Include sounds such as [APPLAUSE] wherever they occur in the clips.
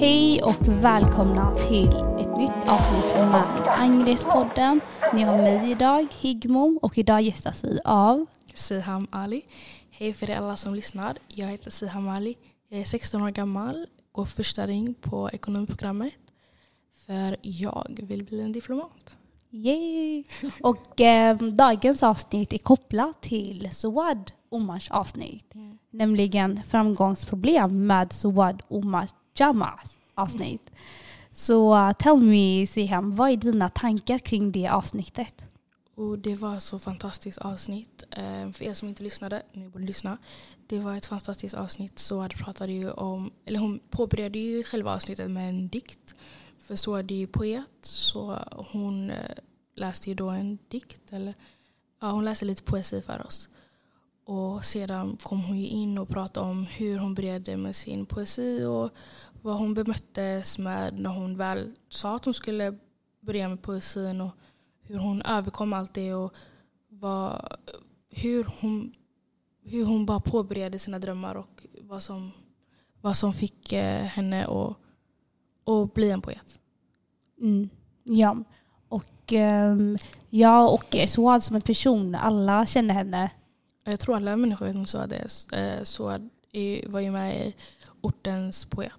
Hej och välkomna till ett nytt avsnitt med Angrespodden. Ni har mig idag, Higmo, och idag gästas vi av Siham Ali. Hej för er alla som lyssnar. Jag heter Siham Ali. Jag är 16 år gammal, går första ring på ekonomiprogrammet. För jag vill bli en diplomat. Yay! Och eh, dagens avsnitt är kopplat till Suad Omars avsnitt. Mm. Nämligen framgångsproblem med Suad Omar Jamas avsnitt. Så uh, tell me Siham, vad är dina tankar kring det avsnittet? Och det var så fantastiskt avsnitt. Eh, för er som inte lyssnade, ni borde lyssna. Det var ett fantastiskt avsnitt. Suad pratade ju om, eller hon påbörjade ju själva avsnittet med en dikt. För Suad är ju poet, så hon eh, läste ju då en dikt. Eller, ja, hon läste lite poesi för oss. Och sedan kom hon in och pratade om hur hon började med sin poesi och vad hon bemöttes med när hon väl sa att hon skulle börja med poesin och hur hon överkom allt det och vad, hur, hon, hur hon bara påbörjade sina drömmar och vad som, vad som fick eh, henne att, att bli en poet. Mm. Ja, och um, jag och Suad som en person, alla känner henne. Jag tror alla människor vet om Suad är. Eh, är- var ju med i ortens poet.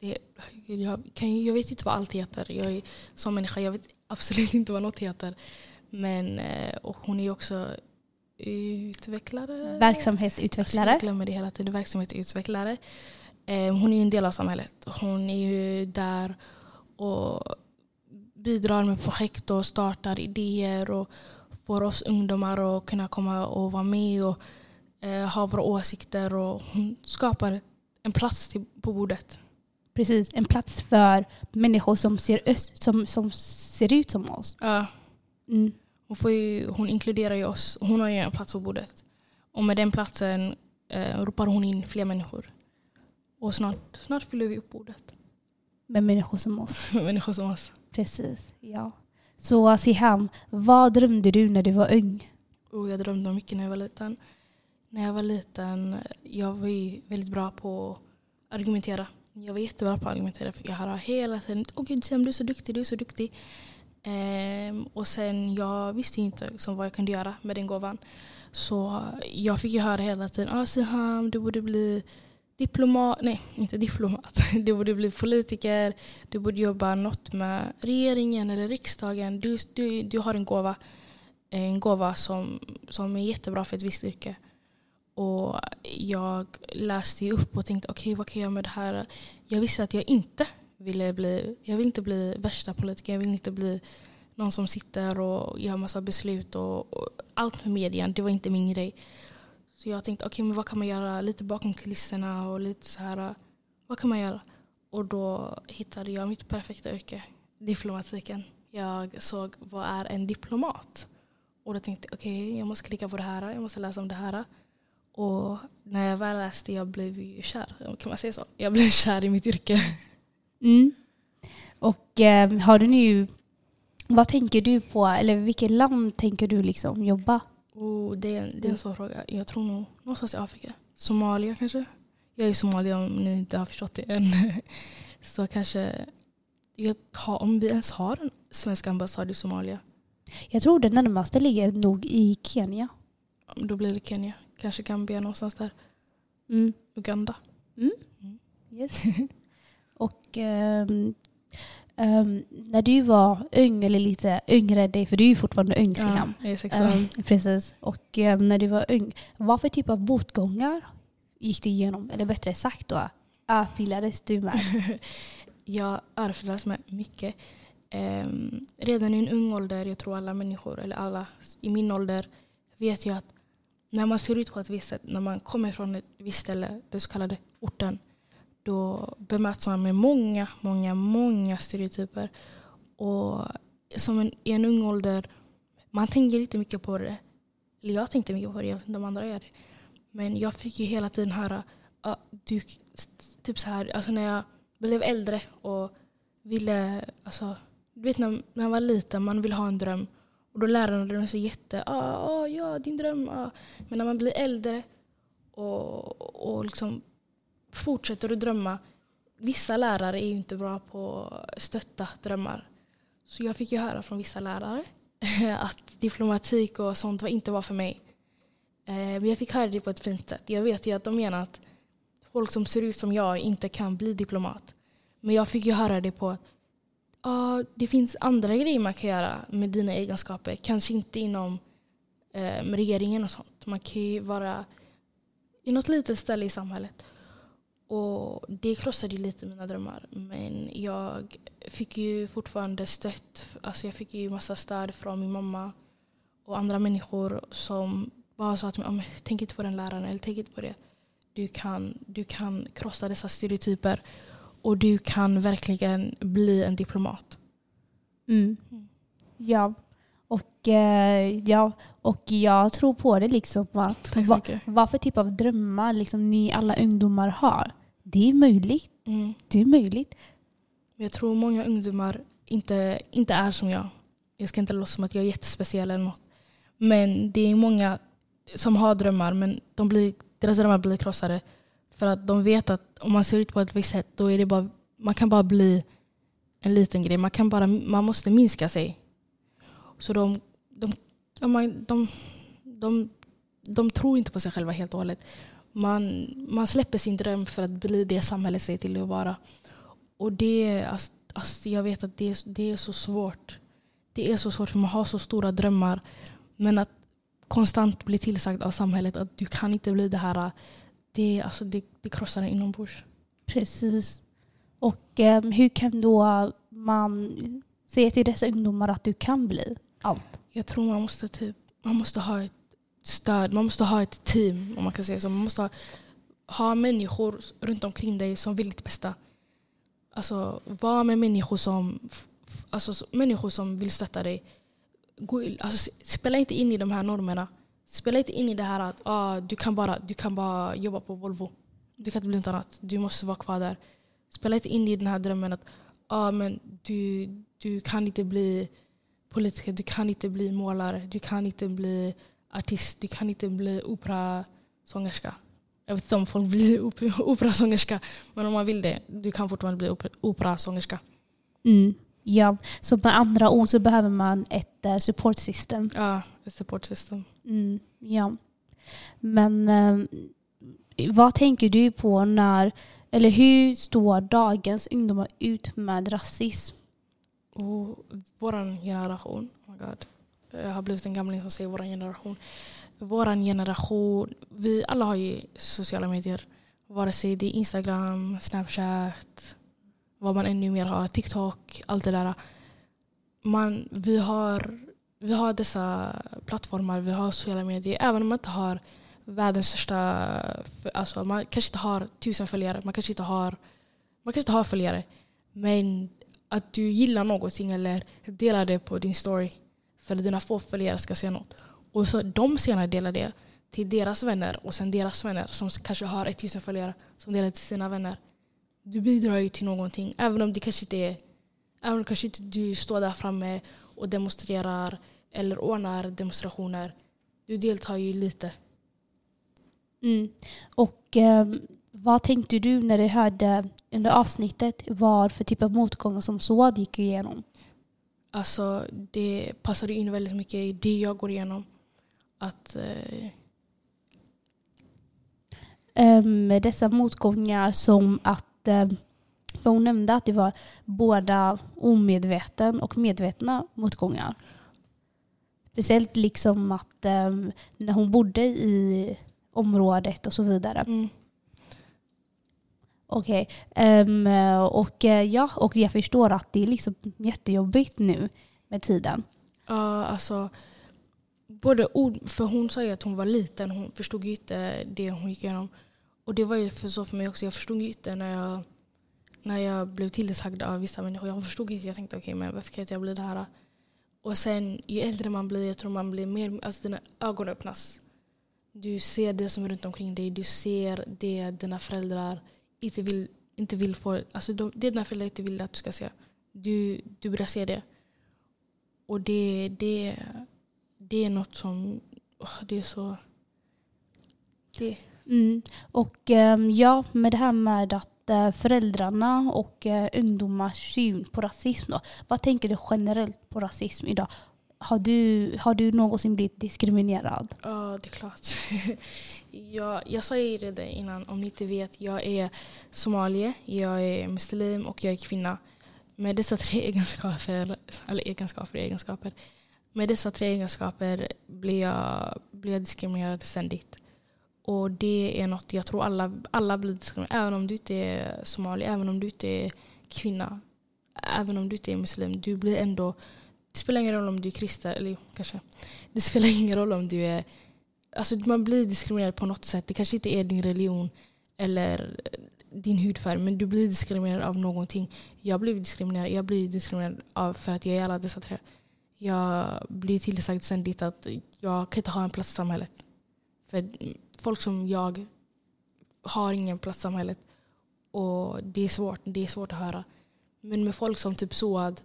Det, jag, kan, jag vet inte vad allt heter. Jag är, som människa jag vet absolut inte vad något heter. Men och hon är ju också utvecklare. Verksamhetsutvecklare. Jag glömmer det hela tiden. Verksamhetsutvecklare. Eh, Hon är ju en del av samhället. Hon är ju där och bidrar med projekt och startar idéer och får oss ungdomar att kunna komma och vara med och eh, ha våra åsikter. Och hon skapar en plats till, på bordet. Precis, en plats för människor som ser, öst, som, som ser ut som oss. Ja, Mm. hon, ju, hon inkluderar ju oss. Hon har ju en plats på bordet. Och med den platsen eh, ropar hon in fler människor. Och snart, snart fyller vi upp bordet Med människor som oss. [LAUGHS] med människor som oss. Precis, ja. Så Siham, vad drömde du när du var ung? Oh, jag drömde mycket när jag var liten. När jag var liten, jag var ju väldigt bra på att argumentera. Jag var jättebra på att argumentera. För jag hörde hela tiden, åh gud Sam du är så duktig, du är så duktig. Ehm, och sen, jag visste inte liksom, vad jag kunde göra med den gåvan. Så jag fick ju höra hela tiden, ah, Siham du borde bli diplomat, nej inte diplomat, [LAUGHS] du borde bli politiker, du borde jobba något med regeringen eller riksdagen. Du, du, du har en gåva en gåva som, som är jättebra för ett visst yrke. Och jag läste upp och tänkte okej vad kan jag göra med det här? Jag visste att jag inte ville bli, jag vill inte bli värsta politiker, jag vill inte bli någon som sitter och gör massa beslut och, och allt med medien, det var inte min grej. Så jag tänkte okej men vad kan man göra lite bakom kulisserna och lite så här, vad kan man göra? Och då hittade jag mitt perfekta yrke, diplomatiken. Jag såg vad är en diplomat? Och då tänkte jag okej, jag måste klicka på det här, jag måste läsa om det här. Och när jag väl läste, jag blev ju kär. Kan man säga så? Jag blev [LAUGHS] kär i mitt yrke. Mm. Och eh, har du nu, vad tänker du på, eller vilket land tänker du liksom jobba? Och det, är, det är en svår fråga. Jag tror nog någonstans i Afrika. Somalia kanske? Jag är somalier om ni inte har förstått det än. [LAUGHS] Så kanske, jag om vi ens har en svensk ambassad i Somalia, Jag tror det närmaste ligger nog i Kenya. då blir det Kenya. Kanske Gambia någonstans där. Mm. Uganda. Yes. [LAUGHS] Och ehm, ehm, när du var ung, eller lite yngre än dig, för du är ju fortfarande ung Ja, Siham. 16. Ehm, precis. Och ehm, när du var ung, vad för typ av motgångar gick du igenom? Eller bättre sagt då, örfilades du med? [LAUGHS] Jag örfilas med mycket. Redan i en ung ålder, jag tror alla människor, eller alla i min ålder, vet ju att när man ser ut på ett visst sätt, när man kommer från ett visst ställe, den så kallade orten, då bemöts man med många, många, många stereotyper. Och som en, i en ung ålder, man tänker inte mycket på det. Eller jag tänkte mycket på det, jag vet inte om andra gör det. Men jag fick ju hela tiden höra, ah, du, typ så här, alltså när jag blev äldre och ville, alltså, du vet när, när man var liten, man vill ha en dröm. Och då lärde de sig jätte, ah, ah, ja din dröm. Ah. Men när man blir äldre och, och liksom fortsätter att drömma, vissa lärare är ju inte bra på att stötta drömmar. Så jag fick ju höra från vissa lärare [LAUGHS] att diplomatik och sånt var inte var för mig. Eh, men jag fick höra det på ett fint sätt. Jag vet ju att de menar att folk som ser ut som jag inte kan bli diplomat. Men jag fick ju höra det på att ah, det finns andra grejer man kan göra med dina egenskaper. Kanske inte inom eh, regeringen och sånt. Man kan ju vara i något litet ställe i samhället. Och det krossade lite mina drömmar. Men jag fick ju fortfarande stött. Alltså jag fick ju massa stöd från min mamma och andra människor som bara sa till mig, tänk inte på den läraren eller tänk inte på det. Du kan, du kan krossa dessa stereotyper och du kan verkligen bli en diplomat. Mm. Mm. Ja. Och, eh, ja, och jag tror på det liksom. Att va, vad för typ av drömmar liksom ni alla ungdomar har. Det är möjligt. Mm. Det är möjligt. Jag tror många ungdomar inte, inte är som jag. Jag ska inte låtsas som att jag är jättespeciell eller något. Men det är många som har drömmar men de blir, deras drömmar blir krossade. För att de vet att om man ser ut på ett visst sätt då är det bara, man kan bara bli en liten grej. Man, kan bara, man måste minska sig. Så de, de, de, de, de, de, de tror inte på sig själva helt och hållet. Man, man släpper sin dröm för att bli det samhället säger till att vara. Och det, alltså, alltså jag vet att det är, det är så svårt. Det är så svårt för man har så stora drömmar. Men att konstant bli tillsagd av samhället att du kan inte bli det här. Det, alltså, det, det krossar en inombords. Precis. Och eh, hur kan då man säga till dessa ungdomar att du kan bli allt? Jag tror man måste, typ, man måste ha ett stöd, man måste ha ett team om man kan säga så. Man måste ha, ha människor runt omkring dig som vill ditt bästa. Alltså var med människor som, alltså, människor som vill stötta dig. Gå, alltså, spela inte in i de här normerna. Spela inte in i det här att ah, du, kan bara, du kan bara jobba på Volvo. Du kan inte bli något annat. Du måste vara kvar där. Spela inte in i den här drömmen att ah, men du, du kan inte bli politiker, du kan inte bli målare, du kan inte bli artist, du kan inte bli operasångerska. Jag vet inte om folk blir op- [LAUGHS] operasångerska, men om man vill det, du kan fortfarande bli oper- operasångerska. Mm. Ja, så med andra ord så behöver man ett eh, support system. Ja, ett support system. Mm, ja. Men eh, vad tänker du på när, eller hur står dagens ungdomar ut med rasism? Och vår generation, oh my God. jag har blivit en gamling som säger vår generation. Vår generation, vi alla har ju sociala medier. Vare sig det är Instagram, Snapchat, vad man ännu mer har, TikTok, allt det där. Man, vi, har, vi har dessa plattformar, vi har sociala medier. Även om man inte har världens största, alltså man kanske inte har tusen följare, man kanske inte har, man kanske inte har följare. Men att du gillar någonting eller delar det på din story för att dina få följare ska se något. Och så de senare delar det till deras vänner och sen deras vänner som kanske har 1000 följare som delar till sina vänner. Du bidrar ju till någonting även om det kanske inte är Även om kanske inte du står där framme och demonstrerar eller ordnar demonstrationer. Du deltar ju lite. Mm. Och ehm, vad tänkte du när du hörde under avsnittet vad för typ av motgångar som SÅD gick igenom? Alltså det passade in väldigt mycket i det jag går igenom. Att eh, um, dessa motgångar som att för hon nämnde att det var båda omedveten och medvetna motgångar. Speciellt liksom att eh, när hon bodde i området och så vidare. mm, Okej. Ehm, och eh, ja, och jag förstår att det är liksom jättejobbigt nu med tiden. Ja, alltså både ord, för hon sa ju att hon var liten, hon förstod ju inte det hon gick igenom. Och det var ju för så för mig också, jag förstod ju inte när jag, när jag blev tillsagd av vissa människor. Jag förstod inte, jag tänkte okej men varför kan inte jag bli det här? Och sen ju äldre man blir, jag tror man blir mer, alltså dina ögon öppnas. Du ser det som är runt omkring dig, du ser det dina föräldrar inte vill, inte vill få, alltså de, det dina föräldrar inte vill att du ska se. Du, du börjar se det. Och det, det, det är något som, Oh, det är så... Det, Mm. Och ehm, ja, med det här med att eh, föräldrarna och eh, ungdomars syn på rasism då. Vad tänker du generellt på rasism idag? Har du, har du någonsin blivit diskriminerad? Ja, det är klart. [LAUGHS] jag, jag sa ju det innan, om ni inte vet. Jag är somalier, jag är muslim och jag är kvinna. Med dessa tre [LAUGHS] egenskaper, eller egenskaper, egenskaper. Med dessa tre egenskaper blir jag, blir jag diskriminerad ständigt. Och det är något jag tror alla, alla blir diskriminerade. Även om du inte är somalier, även om du inte är kvinna. Även om du inte är muslim. Du blir ändå det spelar ingen roll om du är kristen, eller kanske. Det spelar ingen roll om du är... Alltså man blir diskriminerad på något sätt. Det kanske inte är din religion eller din hudfärg, men du blir diskriminerad av någonting. Jag blir diskriminerad, jag blir diskriminerad av för att jag är alla dessa tre. Jag blir tillsagd ständigt att jag kan inte ha en plats i samhället. För folk som jag har ingen plats i samhället. Och det är svårt, det är svårt att höra. Men med folk som typ Soad,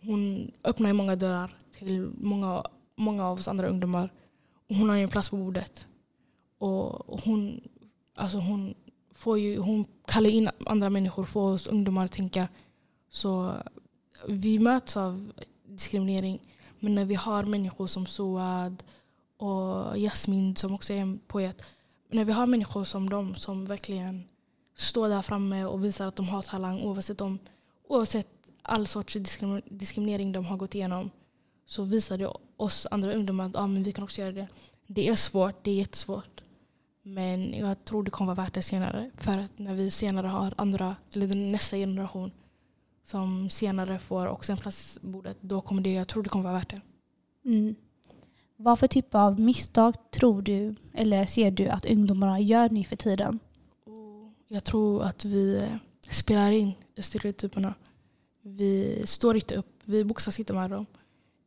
hon öppnar många dörrar till många, många av oss andra ungdomar. Och hon har en plats på bordet. Och hon, alltså hon, får ju, hon kallar in andra människor, får oss ungdomar att tänka. Så vi möts av diskriminering. Men när vi har människor som Soad och Jasmin som också är en poet. När vi har människor som dem som verkligen står där framme och visar att de har talang oavsett, om, oavsett all sorts diskriminering de har gått igenom så visar det oss andra ungdomar att ah, men vi kan också göra det. Det är svårt, det är jättesvårt. Men jag tror det kommer vara värt det senare. För att när vi senare har andra, eller nästa generation som senare får också en plats på bordet, då kommer det, jag tror det kommer vara värt det. Mm. Vad för typ av misstag tror du, eller ser du att ungdomarna gör nu för tiden? Jag tror att vi spelar in stereotyperna. Vi står inte upp, vi boxas inte med dem.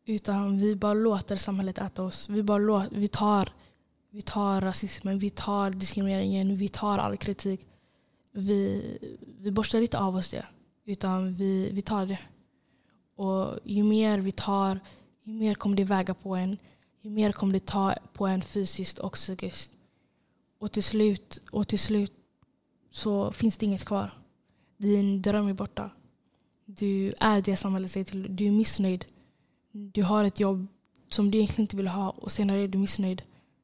Utan vi bara låter samhället äta oss. Vi, bara låter, vi, tar, vi tar rasismen, vi tar diskrimineringen, vi tar all kritik. Vi, vi borstar inte av oss det, utan vi, vi tar det. Och ju mer vi tar, ju mer kommer det väga på en. Ju mer kommer det ta på en fysiskt och psykiskt. Och till slut, och till slut så finns det inget kvar. Din dröm är borta. Du är det samhället säger till Du är missnöjd. Du har ett jobb som du egentligen inte vill ha och senare är du missnöjd.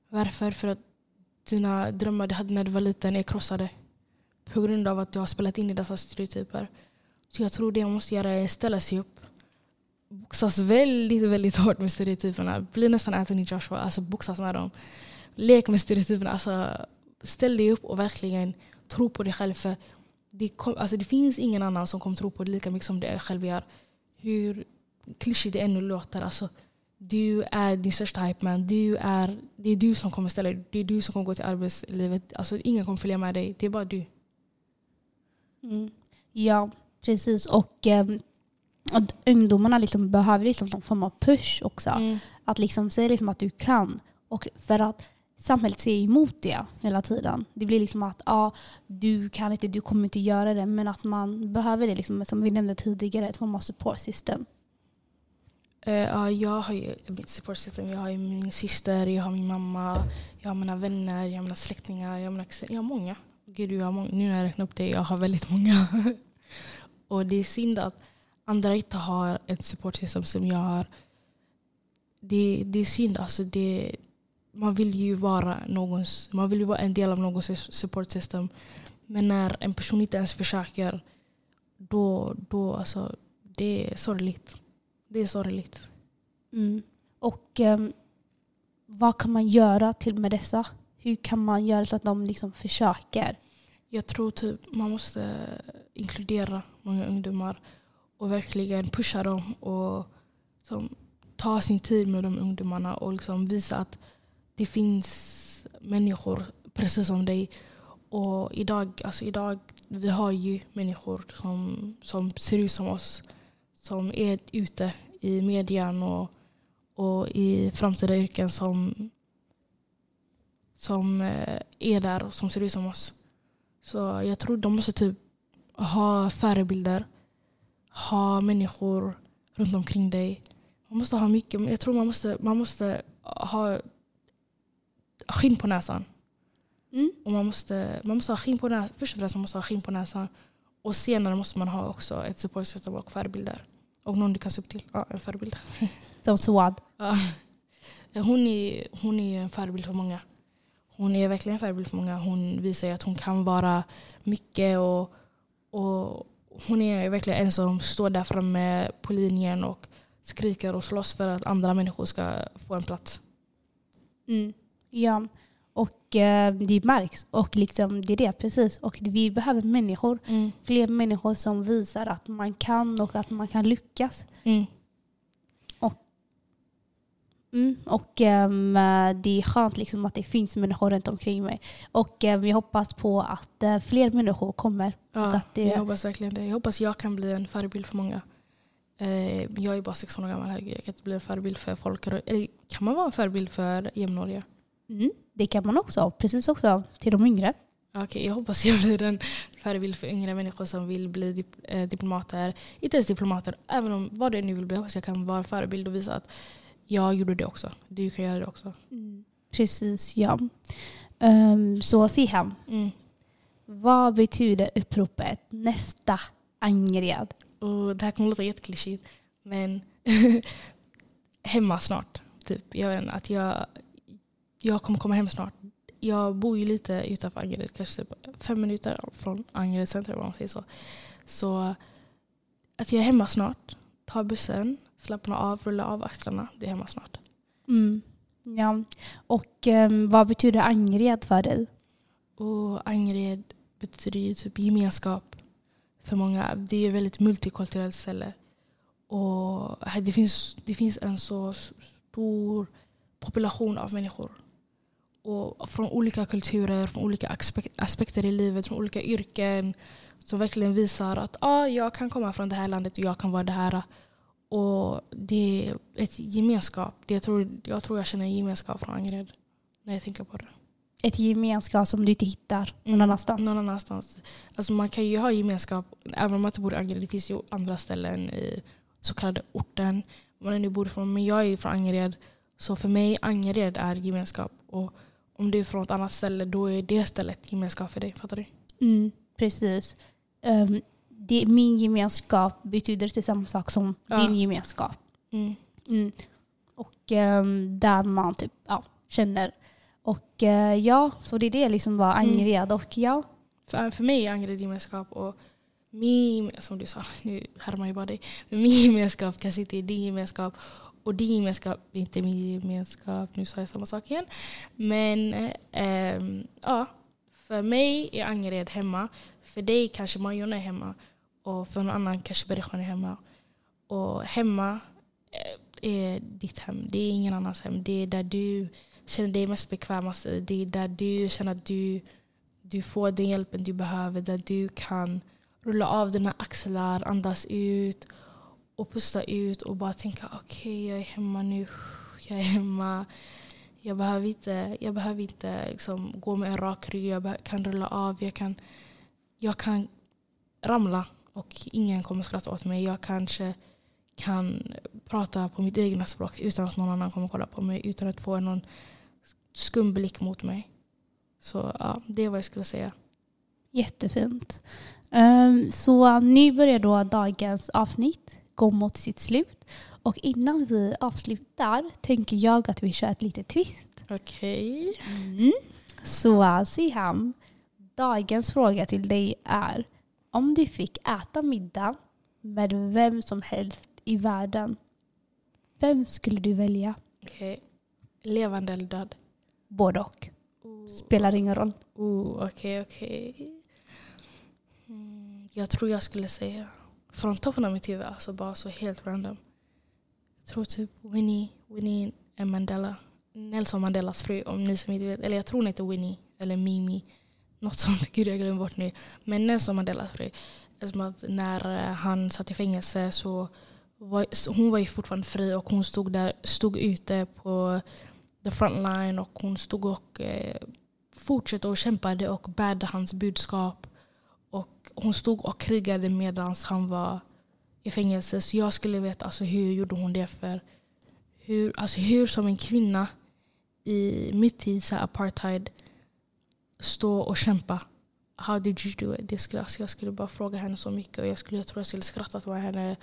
Varför? För att dina drömmar du hade när du var liten är krossade. På grund av att du har spelat in i dessa stereotyper. Så jag tror det man måste göra är ställa sig upp. Boxas väldigt, väldigt hårt med stereotyperna. Bli nästan Anthony Joshua. Alltså boxas med dem. Lek med stereotyperna. Alltså, ställ dig upp och verkligen tro på dig själv. För det, kom, alltså det finns ingen annan som kommer tro på det lika mycket som du själv gör. Hur klyschigt det ännu låter. Alltså, du är din största hype man. Du är, det är du som kommer ställa dig. Det är du som kommer gå till arbetslivet. Alltså, ingen kommer följa med dig. Det är bara du. Mm. Ja, precis. Och, eh, att ungdomarna liksom behöver liksom någon form av push också. Mm. Att liksom säga liksom att du kan. Och för att samhället ser emot det hela tiden. Det blir liksom att ah, du kan inte, du kommer inte göra det. Men att man behöver det, liksom, som vi nämnde tidigare, ett form av support system. Uh, ja, jag har ju mitt support system. Jag har ju min syster, jag har min mamma, jag har mina vänner, jag har mina släktingar, jag har, mina, jag har många. Gud, jag har många. Nu när jag räknar upp det, jag har väldigt många. [LAUGHS] och det är synd att andra inte har ett support system som jag har. Det, det är synd. Alltså det, man vill ju vara någons, man vill ju vara en del av någons support system. Men när en person inte ens försöker, då, då alltså, det är sorgligt. Det är sorgligt. Mm. Och um, vad kan man göra till med dessa? Hur kan man göra så att de liksom försöker? Jag tror typ man måste inkludera många ungdomar och verkligen pusha dem och liksom, ta sin tid med de ungdomarna och liksom visa att det finns människor precis som dig. Och idag, alltså idag vi har ju människor som, som ser ut som oss. Som är ute i medien och, och i framtida yrken som, som eh, är där och som ser ut som oss. Så jag tror de måste typ ha förebilder. Ha människor runt omkring dig. Man måste ha mycket. Jag tror man måste, man måste ha skinn på näsan. Mm. Och man måste, man måste ha skinn på näsan. Först och främst man måste ha skinn på näsan. Och senare måste man ha också ett supportsystem och förebilder. Och någon du kan se upp till. Ja, en förebild. [LAUGHS] Som Swad. Ja. Hon, är, hon är en förebild för många. Hon är verkligen en förebild för många. Hon visar att hon kan vara mycket. Och, och hon är verkligen en som står där framme på linjen och skriker och slåss för att andra människor ska få en plats. Mm. Ja, och eh, det märks. Och liksom, det är det, precis. Och vi behöver människor. Fler människor som visar att man kan och att man kan lyckas. Mm. Mm. Och ehm, det är skönt liksom att det finns människor runt omkring mig. Och eh, vi hoppas på att eh, fler människor kommer. Och Ja, att det, Jag hoppas verkligen det. Jag hoppas jag kan bli en förebild för många. Eh, jag är bara 16 år gammal. Herregud. Jag kan inte bli en förebild för folk. Eller, kan man vara en förebild för jämnåriga? Mm, det kan man också. Precis också till de yngre. Okej, jag hoppas jag blir en förebild för yngre människor som vill bli dip eh, diplomater. Inte ens diplomater, även om vad det nu vill bli. Jag hoppas jag kan vara en förebild och visa att jag gjorde det också. Du kan göra det också. Precis, ja. Um, så Siham, Mm. vad betyder uppropet nästa Angered? Och det här kommer låta jätteklyschigt. Men [LAUGHS] hemma snart. Typ. Jag vet inte, att jag, jag kommer komma hem snart. Jag bor ju lite utanför Angered. Kanske typ fem minuter från Angered centrum om man säger så. Så att jag är hemma snart. Ta bussen, slappna av, rulla av axlarna. Det är hemma snart. Mm. Ja. Och ehm, vad betyder Angered för dig? Och Angered betyder typ gemenskap för många. Det är ett väldigt multikulturellt ställe. Och det, finns, det finns en så stor population av människor. Och från olika kulturer, från olika aspek- aspekter i livet, från olika yrken. Som verkligen visar att ah, jag kan komma från det här landet och jag kan vara det här. Och det är ett gemenskap. Det jag, tror, jag tror jag känner en gemenskap från Angered när jag tänker på det. Ett gemenskap som du inte hittar någon Mm, annanstans? Någon annanstans. Alltså man kan ju ha gemenskap, även om man inte bor i Angered. Det finns ju andra ställen i så kallade orten. Man är nu bor ifrån. Men jag är från Angered. Så för mig Angered är gemenskap. Och om du är från ett annat ställe då är det stället gemenskap för dig. Fattar du? Mm, precis. Ehm, det, min gemenskap betyder inte samma sak som Ja. din gemenskap. Mm. Mm. Och ehm, där man typ, ja, känner. Och eh, ja, så det är det liksom var Mm. Angered. Och ja, För, för mig är Angered gemenskap. Och min, som du sa, nu härmar jag bara dig. Men min [LAUGHS] gemenskap kanske inte är din gemenskap. Och din gemenskap är inte min gemenskap. Nu sa jag samma sak igen. Men eh, ja, för mig är Angered hemma. För dig kanske Majorna är hemma. Och för någon annan kanske Berishan är hemma. Och hemma eh, är ditt hem. Det är ingen annans hem. Det är där du känner dig mest bekvämast. Alltså, det är där du känner att du, du får den hjälpen du behöver. Där du kan rulla av dina axlar, andas ut och pusta ut och bara tänka okej jag är hemma nu. Jag är hemma. Jag behöver inte, jag behöver inte liksom gå med en rak rygg. Jag kan rulla av. Jag kan, jag kan ramla och ingen kommer skratta åt mig. Jag kanske kan prata på mitt egna språk utan att någon annan kommer kolla på mig. Utan att få någon skum blick mot mig. Så ja, det är vad jag skulle säga. jättefint. Um, så nu börjar då dagens avsnitt gå mot sitt slut. Och innan vi avslutar tänker jag att vi kör ett litet twist. Okej. Mm. Så Siham, dagens fråga till dig är om du fick äta middag med vem som helst i världen, vem skulle du välja? Okej. Levande eller död? Både och. Oh, Spelar ingen roll. oh, Okej, okej. Mm, jag tror jag skulle säga, från toppen av mitt huvud, alltså bara så helt random. Jag tror typ Winnie, Winnie Mandela. Nelson Mandelas fru, om ni som inte vet. Eller jag tror hon heter Winnie, eller Mimi. Något sånt, [LAUGHS] gud jag glömmer bort nu. Men Nelson Mandelas fru. Eftersom att när eh, han satt i fängelse så var, hon var ju fortfarande fri och hon stod där, stod ute på the front line och hon stod och eh, fortsatte och kämpade och bärde hans budskap. Och hon stod och krigade medan han var i fängelse. Så jag skulle veta alltså, hur gjorde hon det för hur, alltså, hur som en kvinna i mitt tid, så apartheid, stå och kämpa. How did you do it? Det skulle, alltså jag skulle bara fråga henne så mycket och jag, skulle, jag tror jag skulle skratta med henne.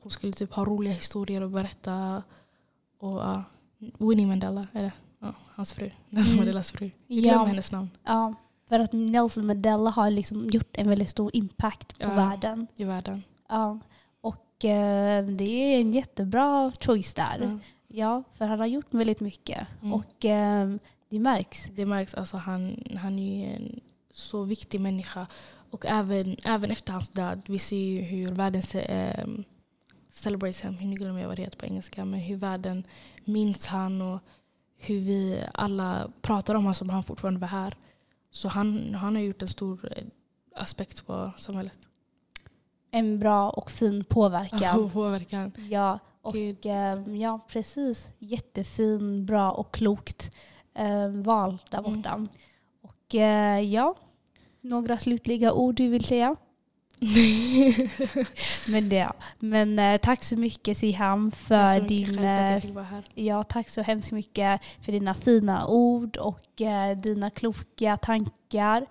Hon skulle typ ha roliga historier att berätta. Och uh, Winnie Mandela, det? Ja, hans fru. Nelson Mm. Mandelas fru. Jag glömmer Ja, hennes namn ja, för att Nelson Mandela har liksom gjort en väldigt stor impact på Ja. världen. i världen. Ja. Och eh, det är en jättebra choice där. Ja. Ja, för han har gjort väldigt mycket. Mm. Och eh, det märks. Det märks, alltså han, han är en så viktig människa. Och även, även efter hans död, vi ser ju hur världen um, celebrates him, nu glömmer jag vad det heter på engelska, men hur världen minns han och hur vi alla pratar om honom som han fortfarande var här. Så han, han har gjort en stor eh, aspekt på samhället. En bra och fin påverkan. Och [LAUGHS] påverkan. Ja, och Gud. eh, ja, precis. Jättefin, bra och klokt eh, val där Mm. borta. Och eh, ja, några slutliga ord du vill säga? [LAUGHS] Men, det, men eh, tack så mycket Siham för din... för att eh, jag fick vara här. Ja, tack så hemskt mycket för dina fina ord och eh, dina kloka tankar.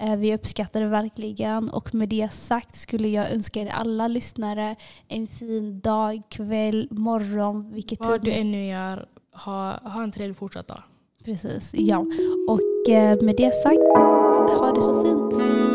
Eh, vi uppskattar det verkligen. Och med det sagt skulle jag önska er alla lyssnare en fin dag, kväll, morgon, vilket Vad tid du ännu gör, ha, ha en trevlig fortsatt dag. Precis, ja. Och eh, med det sagt, ha det så fint.